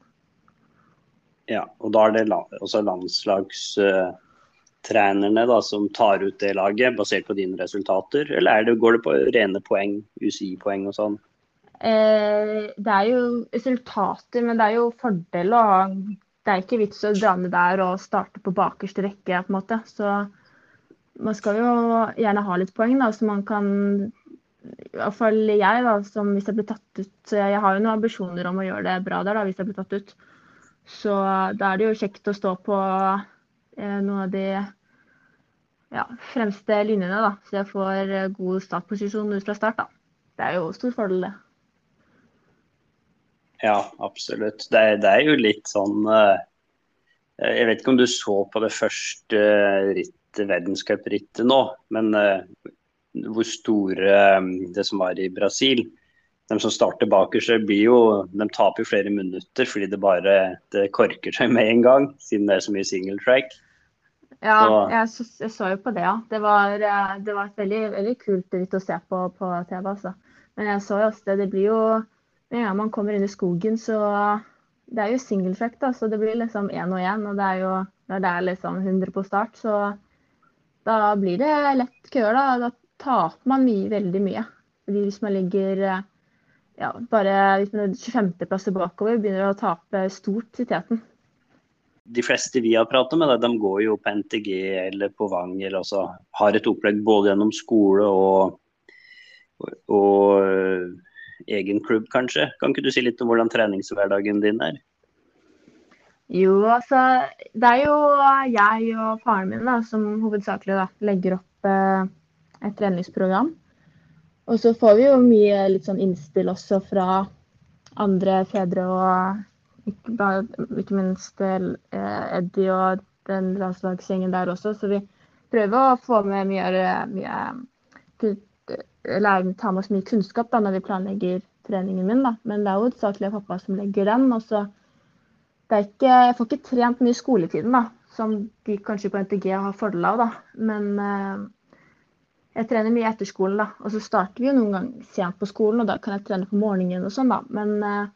[SPEAKER 2] Ja, og da er det også landslagstrenerne da, som tar ut det laget, basert på dine resultater? Eller det, går det på rene poeng, UCI-poeng og sånn?
[SPEAKER 3] Eh, det er jo resultater, men det er jo fordel å ha det er ikke vits å dra ned der og starte på bakerste rekke, på en måte. Så man skal jo gjerne ha litt poeng, da, så man kan Hvert fall jeg, da, som hvis jeg blir tatt ut Jeg har jo noen ambisjoner om å gjøre det bra der, da, hvis jeg blir tatt ut. Så da er det jo kjekt å stå på eh, noen av de ja, fremste linjene, da. Så jeg får god startposisjon ut fra start, da. Det er jo stor fordel, det.
[SPEAKER 2] Ja, absolutt. Det det er jo litt sånn eh, Jeg vet ikke om du så på det første rittet, verdenscuprittet nå, men uh, hvor store um, det som var i Brasil. De som starter bakerst, blir jo, de taper jo flere minutter fordi det bare det korker seg med en gang, siden det er så mye single track.
[SPEAKER 3] Ja,
[SPEAKER 2] Så-
[SPEAKER 3] jeg så, jeg så jo på det, ja. Det var, eh, det var et veldig, veldig kult ritt å se på på TV, altså. Men jeg så jo også det, det blir jo Med en gang man kommer inn i skogen, så Det er jo single track, da, så det blir liksom én og én. Og det er jo når det er liksom 100 på start, så da blir det lett køer, da. Taper man mye, veldig mye. Hvis man ligger eh, ja, bare hvis man er 25.-plasser bakover, begynner å tape stort i teten.
[SPEAKER 2] De fleste vi har pratet med, de går jo på NTG eller på Vang, eller altså har et opplegg både gjennom skole og, og, og øh, egen klubb, kanskje. Kan ikke du si litt om hvordan treningshverdagen din er?
[SPEAKER 3] Jo, altså Det er jo jeg og faren min da, som hovedsakelig da, legger opp eh, et treningsprogram. Og så får vi jo mye litt sånn innspill også fra andre fedre og ikke, minst eh, Eddie og den landslagsgjengen der også. Så vi prøver å få med mye, mye lære, ta med oss mye kunnskap da, når vi planlegger treningen min. Da. Men det er jo hovedsakelig pappa som legger den. og så ikke, jeg får ikke trent mye i skoletiden, da, som de kanskje på NTG har fordel av. da. Men eh, jeg trener mye etter skolen, da. Og så starter vi jo noen ganger sent på skolen, og da kan jeg trene på morgenen og sånn, da. Men uh,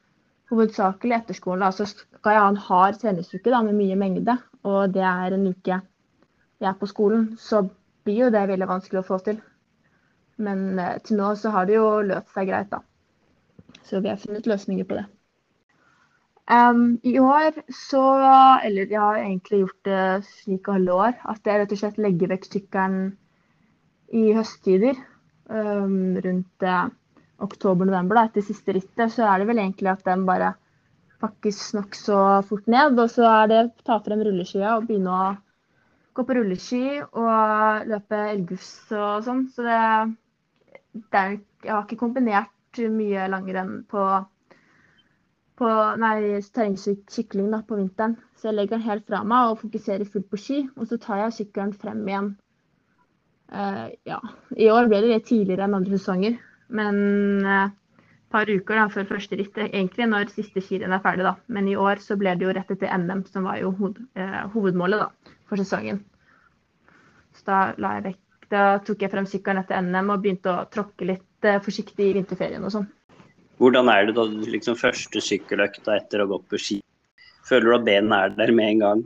[SPEAKER 3] hovedsakelig etter skolen, da. Så skal jeg ha en hard treningsuke da, med mye mengde, og det er en uke jeg er på skolen, så blir jo det veldig vanskelig å få til. Men uh, til nå så har det jo løst seg greit, da. Så vi har funnet løsninger på det. Um, I år så Eller jeg har egentlig gjort det slik alle år. At jeg rett og slett legger vekk sykkelen i høsttider. Um, rundt eh, oktober-november, etter siste rittet, så er det vel egentlig at den bare pakkes nokså fort ned. Og så er det å ta frem rulleskia og begynne å gå på rulleski og løpe elgufs og sånn. Så det, det er, jeg har ikke kombinert mye langrenn på på terrengsykling på vinteren. Så jeg legger den helt fra meg og fokuserer fullt på ski. Og så tar jeg sykkelen frem igjen. Eh, ja. I år ble det litt tidligere enn andre sesonger. Men eh, et par uker da, før første ritt. Egentlig når siste skirenn er ferdig, da. Men i år så ble det jo rett etter NM, som var jo hoved, eh, hovedmålet da, for sesongen. Så da, la jeg vekk, da tok jeg frem sykkelen etter NM og begynte å tråkke litt eh, forsiktig i vinterferien og sånn.
[SPEAKER 2] Hvordan er det da liksom første sykkeløkta etter å gå på ski? Føler du at bena er der med en gang?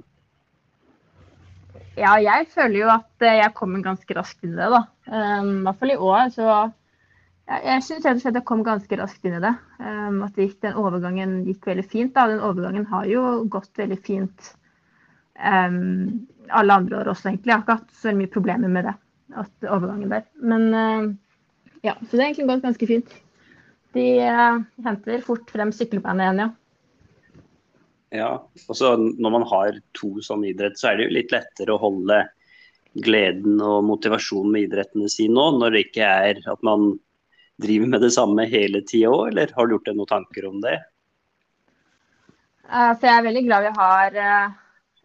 [SPEAKER 3] Ja, jeg føler jo at eh, jeg kommer ganske raskt inn i det, da. Um, I hvert fall i år. Så jeg, jeg syns rett og slett jeg kom ganske raskt inn i det. Um, at det gikk, den overgangen gikk veldig fint. da. Den overgangen har jo gått veldig fint um, alle andre år også, egentlig. Jeg har ikke hatt så mye problemer med det. At overgangen der. Men uh, ja, så det har egentlig gått ganske fint. De uh, henter fort frem sykkelbeinet igjen, ja.
[SPEAKER 2] Ja, og så Når man har to sånne idrett, så er det jo litt lettere å holde gleden og motivasjonen med idrettene sine nå, når det ikke er at man driver med det samme hele tida òg, eller har du gjort deg noen tanker om det?
[SPEAKER 3] Altså, jeg er veldig glad vi har uh,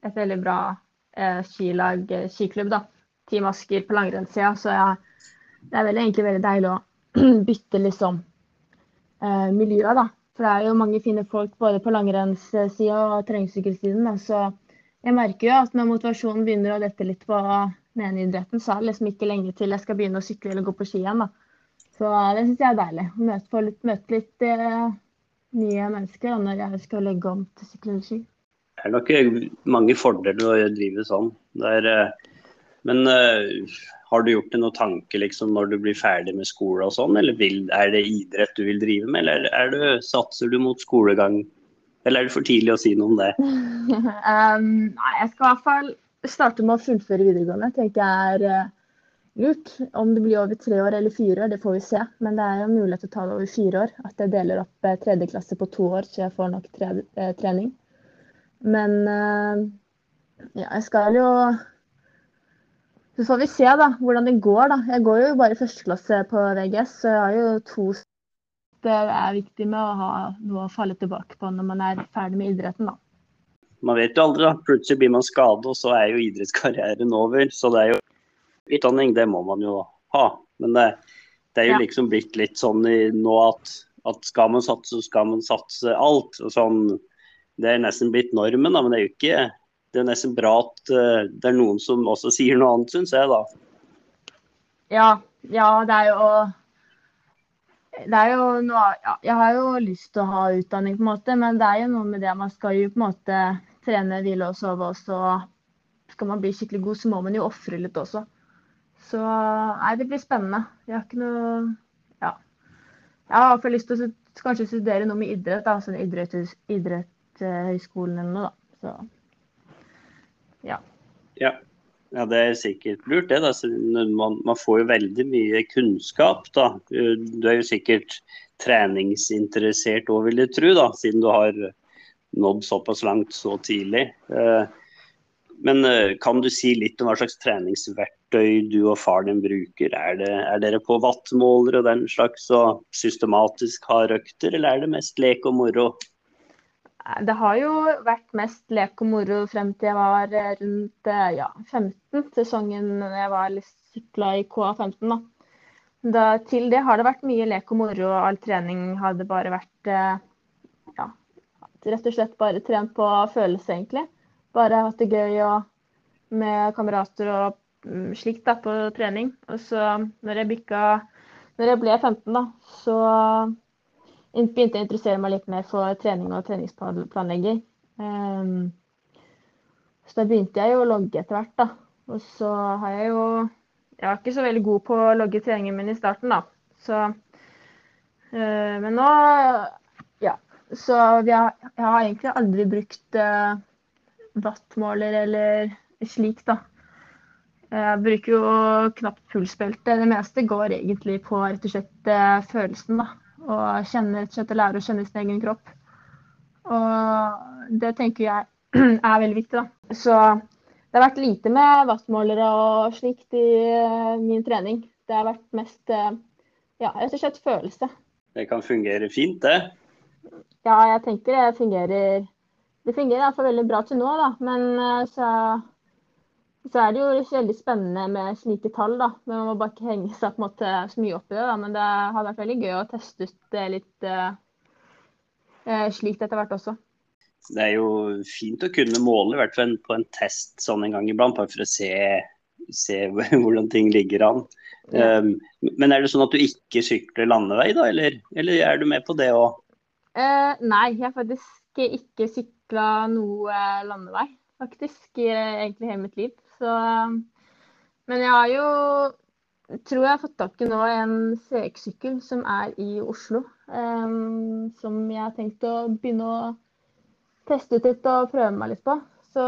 [SPEAKER 3] et veldig bra uh, skilag, skiklubb, da. Team Asker på langrennssida. Så jeg, det er veldig, egentlig veldig deilig å (clears throat) bytte liksom miljøet, da. For det er jo mange fine folk både på langrennssida og terrengsykkelsiden. Så jeg merker jo at når motivasjonen begynner å dette litt på den så er det liksom ikke lenge til jeg skal begynne å sykle eller gå på ski igjen. Så det syns jeg er deilig. Å møte litt, møte litt eh, nye mennesker da, når jeg skal legge om til sykkel eller ski.
[SPEAKER 2] Det er nok mange fordeler å drive sånn. Er, eh, men uh, har du gjort deg noen tanke liksom, når du blir ferdig med skole og sånn, eller vil, er det idrett du vil drive med, eller er det, satser du mot skolegang? Eller er det for tidlig å si noe om det? (laughs)
[SPEAKER 3] um, jeg skal i hvert fall starte med å fullføre videregående. tenker jeg er uh, lurt. Om det blir over tre år eller fire år, det får vi se. Men det er jo mulighet til å ta det over fire år. At jeg deler opp uh, tredje klasse på to år, så jeg får nok tre, uh, trening. Men ja, jeg skal jo så får vi se da, hvordan det går. da. Jeg går jo bare i første klasse på VGS, så jeg har jo to Det er viktig med å ha noe å falle tilbake på når man er ferdig med idretten, da.
[SPEAKER 2] Man vet jo aldri, da. Plutselig blir man skadet, og så er jo idrettskarrieren over. Så det er jo utdanning, det må man jo ha. Men det, det er jo
[SPEAKER 3] Ja.
[SPEAKER 2] liksom blitt litt sånn i, nå at, at skal man satse, så skal man satse alt. Og sånn, det er nesten blitt normen, da, men det er jo ikke det er nesten bra at uh, det er noen som også sier noe annet, syns jeg, da.
[SPEAKER 3] Ja, ja, det er jo det er jo noe, ja, Jeg har jo lyst til å ha utdanning, på en måte, men det er jo noe med det man skal jo på en måte trene, hvile og sove Og så Skal man bli skikkelig god, så må man jo ofre litt også. Så nei, det blir spennende. Jeg har ikke noe Ja. Jeg har iallfall lyst til å kanskje studere noe med idrett, da. Sånn idrett, idrettshøyskolen eller noe, da. Så ja.
[SPEAKER 2] ja. Ja, det er sikkert lurt, det. Da. Man, man, får jo veldig mye kunnskap. da. Du er jo sikkert treningsinteressert òg, vil jeg tro, da, siden du har nådd såpass langt så tidlig. Eh, men eh, kan du si litt om hva slags treningsverktøy du og far din bruker? Er, det, er dere på wattmåler og den slags og systematisk har økter, eller er det mest lek og moro?
[SPEAKER 3] Det har jo vært mest lek og moro frem til jeg var eh, rundt eh, ja, 15, sesongen jeg var sykla i KA15. Da. da. Til det har det vært mye lek og moro, og all trening hadde bare vært eh, ja, rett og slett bare trent på følelse, egentlig. Bare hatt det gøy og med kamerater og mm, slikt da, på trening. Og så når jeg bikka Når jeg ble 15, da, så begynte å interessere meg litt mer for trening og treningsplanlegging. Um, så da begynte jeg jo å logge etter hvert, da. Og så har jeg jo Jeg var ikke så veldig god på å logge treningen min i starten, da. Så uh, Men nå Ja. Så har, jeg har egentlig aldri brukt uh, wattmåler eller slik, da. Jeg bruker jo knapt pulsbelte. Det meste går egentlig på rett og slett uh, følelsen, da og kjenne, rett lære å kjenne sin egen kropp. Og det tenker jeg (clears throat) er veldig viktig. da. Så det har vært lite med vattmålere og slikt i uh, min trening. Det har vært mest uh, ja, rett og slett følelse.
[SPEAKER 2] Det kan fungere fint, det?
[SPEAKER 3] Ja, jeg tenker det fungerer. Det fungerer iallfall veldig bra til nå, da. Men uh, så så er det jo veldig spennende med slike tall, da. Men man må bare ikke henge seg på en måte så mye opp i det. da. Men det har vært veldig gøy å teste ut det litt uh, slikt etter hvert også.
[SPEAKER 2] Det er jo fint å kunne måle, i hvert fall på en test sånn en gang iblant, bare for å se, se (laughs) hvordan ting ligger an. Ja. Um, men er det sånn at du ikke sykler landevei, da, eller, eller er du med på det òg?
[SPEAKER 3] Uh, nei, jeg har faktisk ikke sykla noe landevei, faktisk, i egentlig hele mitt liv. Så Men jeg har jo tror jeg har fått tak i nå en CX-sykkel som er i Oslo. Um, som jeg har tenkt å begynne å teste ut litt og prøve meg litt på. Så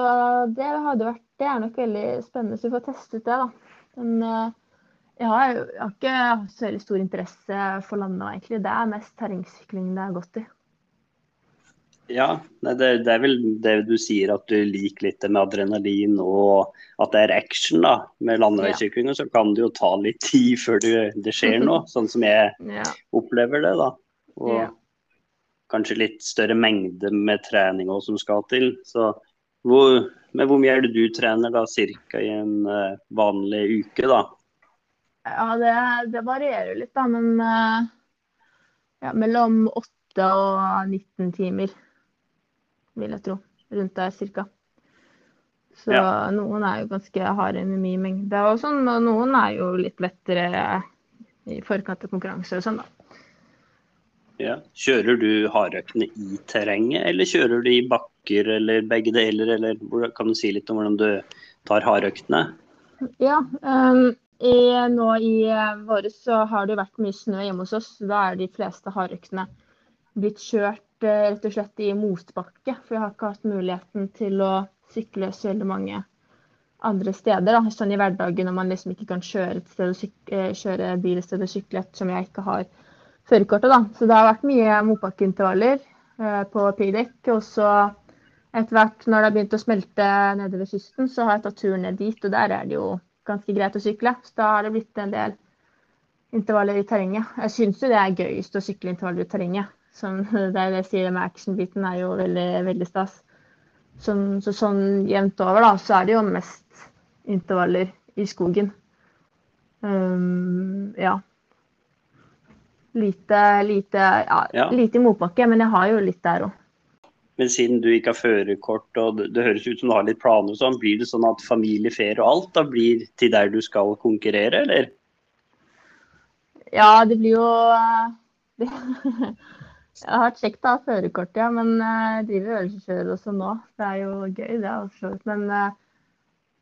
[SPEAKER 3] det hadde vært Det er nok veldig spennende så vi får testet ut det, da. Men uh, jeg, har, jeg har ikke så veldig stor interesse for landet, egentlig. Det er mest terrengsykling det er godt i.
[SPEAKER 2] Ja, det, det, er vel det du sier, at du liker litt det med adrenalin og at det er action da, med landeveissykling. Ja. Så kan det jo ta litt tid før det, det skjer noe, (laughs) sånn som jeg ja. opplever det. da. Og ja. kanskje litt større mengde med trening også som skal til. Så hvor, men hvor mye er det du trener da, ca. i en uh, vanlig uke, da?
[SPEAKER 3] Ja, det, det varierer litt, da. Men uh, ja, mellom 8 og 19 timer vil jeg tro. Rundt der cirka. Så ja. noen er jo ganske harde med mye mengde. Og sånn, og noen er jo litt lettere i forkant av konkurranse og sånn, da.
[SPEAKER 2] Ja. Kjører du hardøktene i terrenget, eller kjører du i bakker, eller begge deler? Eller kan du si litt om hvordan du tar hardøktene?
[SPEAKER 3] Ja, um, i, nå i våres så har det vært mye snø hjemme hos oss. Da er de fleste hardøktene blitt kjørt rett og slett i motbakke. For jeg har ikke hatt muligheten til å sykle så veldig mange andre steder. Da. Sånn i hverdagen når man liksom ikke kan kjøre, et sted eh, kjøre bil et sted og sykle ettersom jeg ikke har førerkortet. Da. Så det har vært mye motbakkeintervaller eh, på piggdekk. Og så etter hvert når det har begynt å smelte nede ved kysten, så har jeg tatt turen ned dit. Og der er det jo ganske greit å sykle. Så da har det blitt en del intervaller i terrenget. Jeg syns jo det er gøyest å sykle intervaller i terrenget. Som det er det jeg sier med action-biten, er jo veldig, veldig stas. Sånn, så sånn jevnt over, da, så er det jo mest intervaller i skogen. Um, ja. Lite, lite, ja, ja. lite i motbakke, men jeg har jo litt der òg.
[SPEAKER 2] Men siden du ikke har førerkort og det, det, høres ut som du har litt planer, sånn, blir det sånn at familieferie og alt da blir til der du skal konkurrere, eller?
[SPEAKER 3] Ja, det blir jo (laughs) det, Jeg har kjekt å ha førerkort, ja. Men jeg driver øvelseskjører også nå. Det er jo gøy, det. også. Men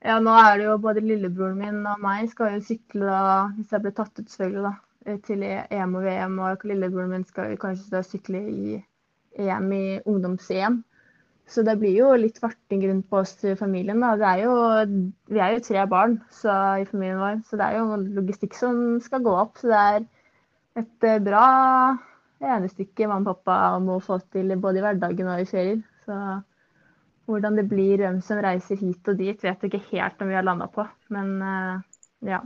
[SPEAKER 3] ja, nå er det jo både lillebroren min og meg skal jo sykle da, hvis jeg blir tatt ut, selvfølgelig, da. Til EM og VM. Og lillebroren min skal kanskje sykle i EM i ungdoms-EM. Så det blir jo litt farting rundt på oss i familien. Da. Er jo, vi er jo tre barn så, i familien vår, så det er jo logistikk som skal gå opp. Så det er et eh, bra regnestykke mamma og pappa må få til både i hverdagen og i ferier. Så hvordan det blir, hvem som reiser hit og dit, vet jeg ikke helt om vi har landa på. Men eh, ja.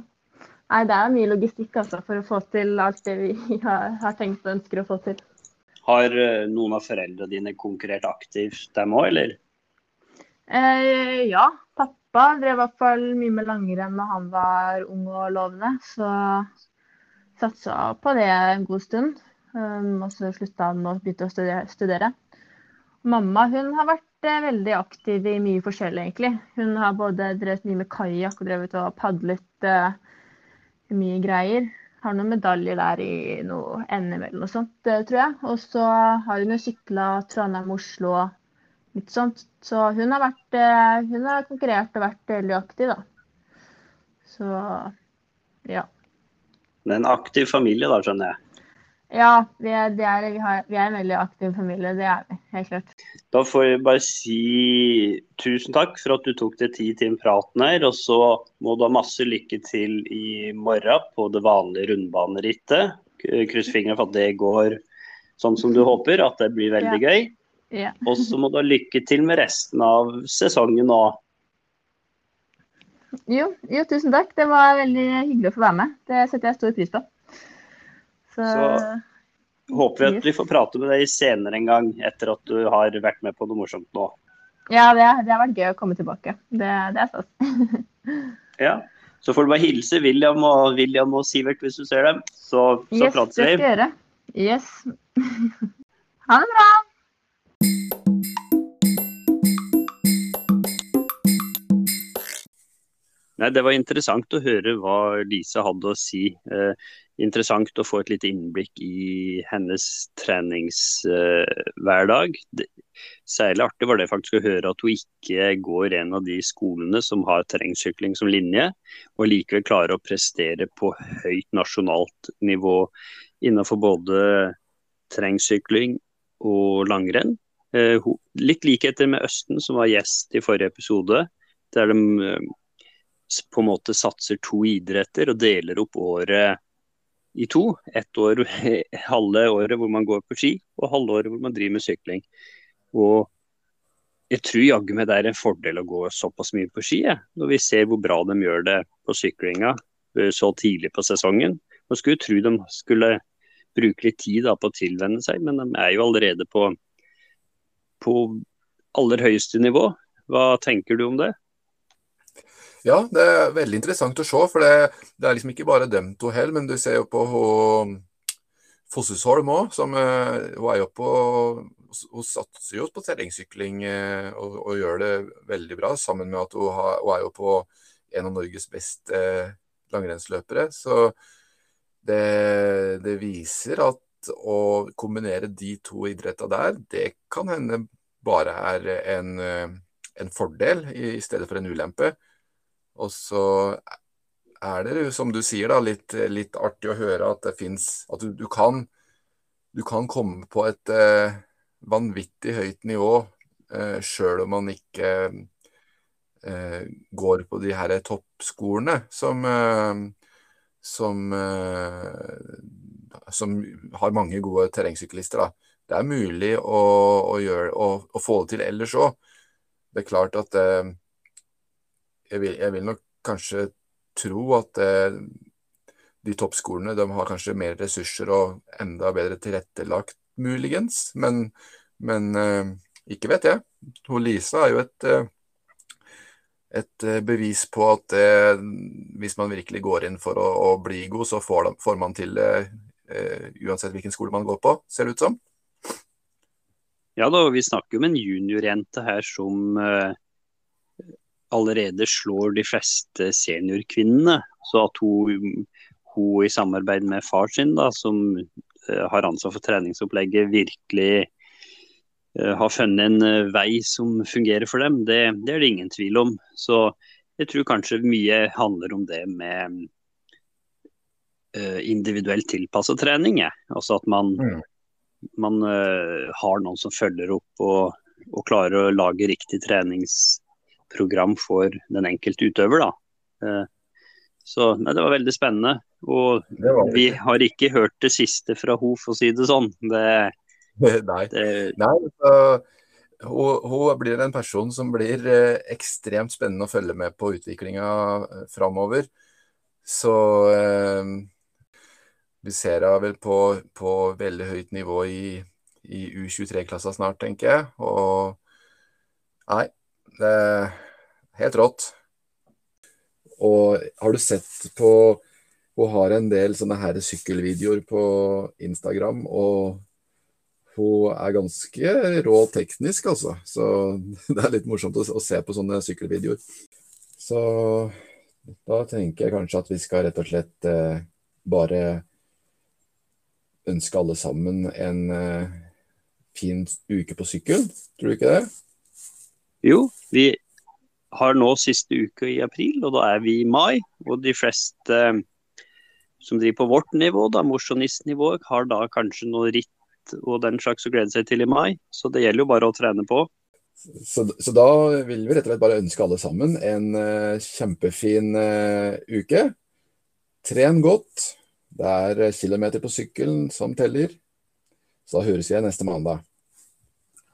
[SPEAKER 3] Nei, det er mye logistikk altså, for å få til alt det vi (laughs) har, har tenkt og ønsker å få til.
[SPEAKER 2] Har eh, noen av foreldrene dine konkurrert aktivt dem òg, eller?
[SPEAKER 3] Eh, ja, pappa drev i hvert fall mye med langrenn da han var ung og lovende. Så satsa på det en god stund. Um, og så slutta han og begynte å studere. Mamma hun har vært eh, veldig aktiv i mye forskjellig, egentlig. Hun har både drevet mye med kajakk og drevet og padlet eh, mye greier har noen medaljer der i noe NM eller noe sånt, tror jeg. Og så har hun jo sykla Trondheim-Oslo og litt sånt. Så hun har, vært, eh, hun har konkurrert og vært veldig aktiv, da. Så ja.
[SPEAKER 2] Det er en aktiv familie da, skjønner jeg.
[SPEAKER 3] Ja, vi er, er, vi, har, vi er, en veldig aktiv familie. Det er vi, helt klart.
[SPEAKER 2] Da får jeg bare si tusen takk for at du tok deg tid til en praten her. Og så må du ha masse lykke til i morgen på det vanlige rundbanerittet. Kryss fingrene for at det går sånn som du håper, at det blir veldig ja. gøy. Ja. og så må du ha lykke til med resten av sesongen òg.
[SPEAKER 3] Jo, jo, tusen takk. Det var veldig hyggelig å få være med. Det setter jeg stor pris på.
[SPEAKER 2] Så, så håper vi at vi får prate med deg senere en gang, etter at du har vært med på noe morsomt nå.
[SPEAKER 3] Ja, det, det har vært gøy å komme tilbake. Det, det er stas. (laughs)
[SPEAKER 2] ja. Så får du bare hilse William og, William og Sivert hvis du ser dem. Så, så
[SPEAKER 3] yes, prates vi. Yes, det skal jeg gjøre. Yes. (laughs) ha det bra.
[SPEAKER 2] Nei, Det var interessant å høre hva Lise hadde å si. Eh, interessant å få et lite innblikk i hennes treningshverdag. Eh, Særlig artig var det faktisk å høre at hun ikke går en av de skolene som har terrengsykling som linje, og likevel klarer å prestere på høyt nasjonalt nivå innenfor både terrengsykling og langrenn. Eh, litt likheter med Østen, som var gjest i forrige episode, der de på en måte satser to idretter og deler opp året i to. Ett år, (laughs) halve året hvor man går på ski, og halve året hvor man driver med sykling. Og jeg tror jaggu meg det er en fordel å gå såpass mye på ski, når vi ser hvor bra de gjør det på syklinga eh, så tidlig på sesongen. Man skulle tro de skulle bruke litt tid da, på å tilvenne seg, men de er jo allerede på, på aller høyeste nivå. Hva tenker du om det?
[SPEAKER 1] Ja, det er veldig interessant å se. For det, det er liksom ikke bare dem to heller, men du ser jo på Fossesholm òg, uh, hun er jo på Hun satser jo på terrengsykling uh, og, og, gjør det veldig bra, sammen med at hun, har, hun er jo på en av Norges beste uh, langrennsløpere. Så det, det, viser at å kombinere de to idrettene der, det kan hende bare er en, en fordel i, i stedet for en ulempe. Og så er det, som du sier, da, litt, litt artig å høre at det fins At du, du, kan, du, kan, komme på et eh, vanvittig høyt nivå eh, sjøl om man ikke eh, går på de her toppskolene som, eh, som, eh, som har mange gode terrengsyklister. Da. Det er mulig å, å, gjøre, å, å få det til ellers òg. Det er klart at eh, jeg vil, jeg vil, nok kanskje tro at eh, de toppskolene de har kanskje mer ressurser og enda bedre tilrettelagt, muligens. Men, men eh, ikke vet jeg. Hun Lisa er jo et, eh, et eh, bevis på at eh, hvis man virkelig går inn for å, å bli god, så får, får man til det uansett hvilken skole man går på, ser det ut som.
[SPEAKER 2] Ja da, vi snakker om en juniorjente her som uh, allerede slår de fleste seniorkvinnene. Så at hun, hun i samarbeid med far sin, da, som uh, har ansvar for treningsopplegget, virkelig uh, har funnet en vei som fungerer for dem, det, det, er det ingen tvil om. Så jeg tror kanskje mye handler om det med individuelt tilpasset trening. Altså at man mm man har noen som følger opp og, og, klarer å lage riktig treningsprogram for den enkelte utøver. Da. Uh, så nei, det var veldig spennende. Og vi har ikke hørt det siste fra henne, for å si det sånn. Det, (laughs)
[SPEAKER 1] nei.
[SPEAKER 2] Det,
[SPEAKER 1] nei så, hun, hun, blir en person som blir eh, ekstremt spennende å følge med på utviklinga framover. Så vi ser henne vel på, på, veldig høyt nivå i, i U23-klassa snart, tenker jeg. Og nei, det helt rått. Og har du sett på Hun har en del sånne her sykkelvideoer på Instagram, og hun er ganske rå teknisk, altså. Så (laughs) det er litt morsomt å, se på sånne sykkelvideoer. Så da tenker jeg kanskje at vi skal rett og slett eh, bare ønske alle sammen en eh, fin uke på sykkel. Tror du ikke det?
[SPEAKER 2] Jo, vi har nå siste uke i april, og da er vi i mai. Og de fleste uh, som driver på vårt nivå, da, mosjonistnivået, har da kanskje noe ritt og den slags å glede seg til i mai. Så det gjelder jo bare å trene på.
[SPEAKER 1] Så, så, da vil vi rett og slett bare ønske alle sammen en uh, kjempefin uh, uke. Tren godt. Det er kilometer på sykkelen som teller. Så da høres vi igjen neste mandag.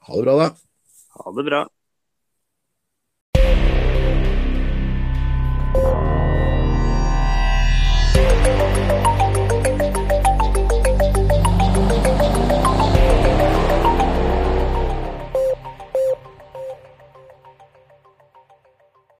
[SPEAKER 1] Ha det bra, da.
[SPEAKER 2] Ha det bra.